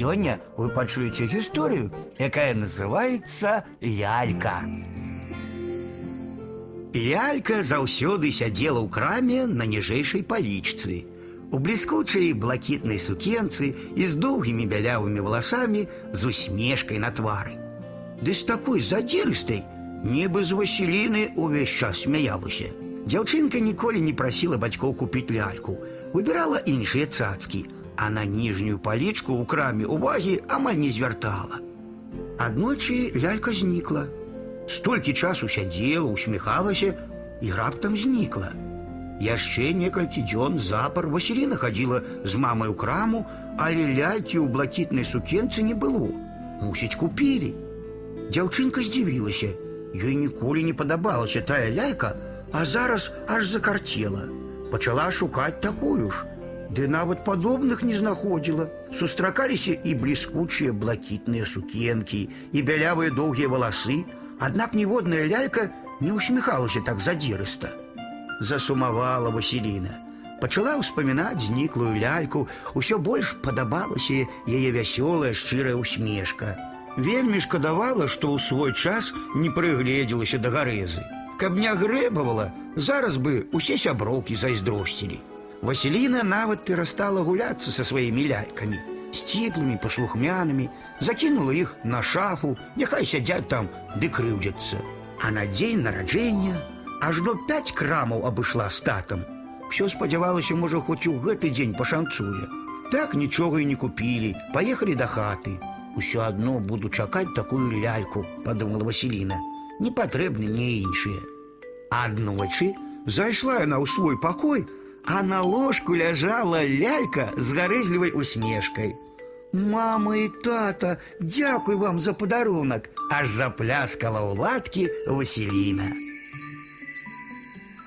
Сёння вы пачуеце гісторыю, якая называецца лялька. Лялька заўсёды сядзела ў краме на ніжэйшай палічцы. У бліскучай блакітнай сукенцы і з доўгімі бялявымі валасамі з усмешкай на твары. Ды з такой задзірыстай, нібы з Васіліны ўвесь час смяялася. Дзяўчынка ніколі не прасіла бацькоў купіць ляльку, выбірала іншыя цацкі, а на ніжнюю палічку ў краме увагі амаль не звяртала. Аднойчы лялька знікла. Столькі часу сядзела, усміхалася і раптам знікла. Яшчэ некалькі дзён запар Васіліна хадзіла з мамай у краму, але лялькі ў блакітнай сукенцы не было. Мусіць, купілі. Дзяўчынка здзівілася. Ёй ніколі не падабалася тая лялька, а зараз аж закарцела. Пачала шукаць такую ж. Ды нават падобных не знаходзіла. Сустракаліся і бліскучыя блакітныя сукенкі, і бялявыя доўгія валасы, аднак ніводная лялька не усміхалася так задзірыста. Засумавала Васіліна. Пачала ўспамінаць зніклую ляльку, усё больш падабалася яе вясёлая шчырая усмешка. Вельмі шкадавала, што ў свой час не прыгледзелася да гарэзы. Каб не грэбавала, зараз бы усе сяброўкі зайздросцілі. Васіліна нават перастала гуляцца са сваімі лялькамі, сціплымі, паслухмянымі, закінула іх на шафу, няхай сядзяць там ды крыўдзяцца. А на дзень нараджэння ажно пяць крамаў абышла з татам. Усё спадзявалася, можа, хоць у гэты дзень пашанцуе. Так нічога і не купілі, паехалі да хаты. Усё адно буду чакаць такую ляльку, падумала Васіліна. Не патрэбны мне іншыя. Аднойчы зайшла яна ў свой пакой, а на ложку ляжала лялька з гарэзлівай усмешкай. Мама і тата, дзякуй вам за падарунак, аж запляскала ў ладкі Васіліна.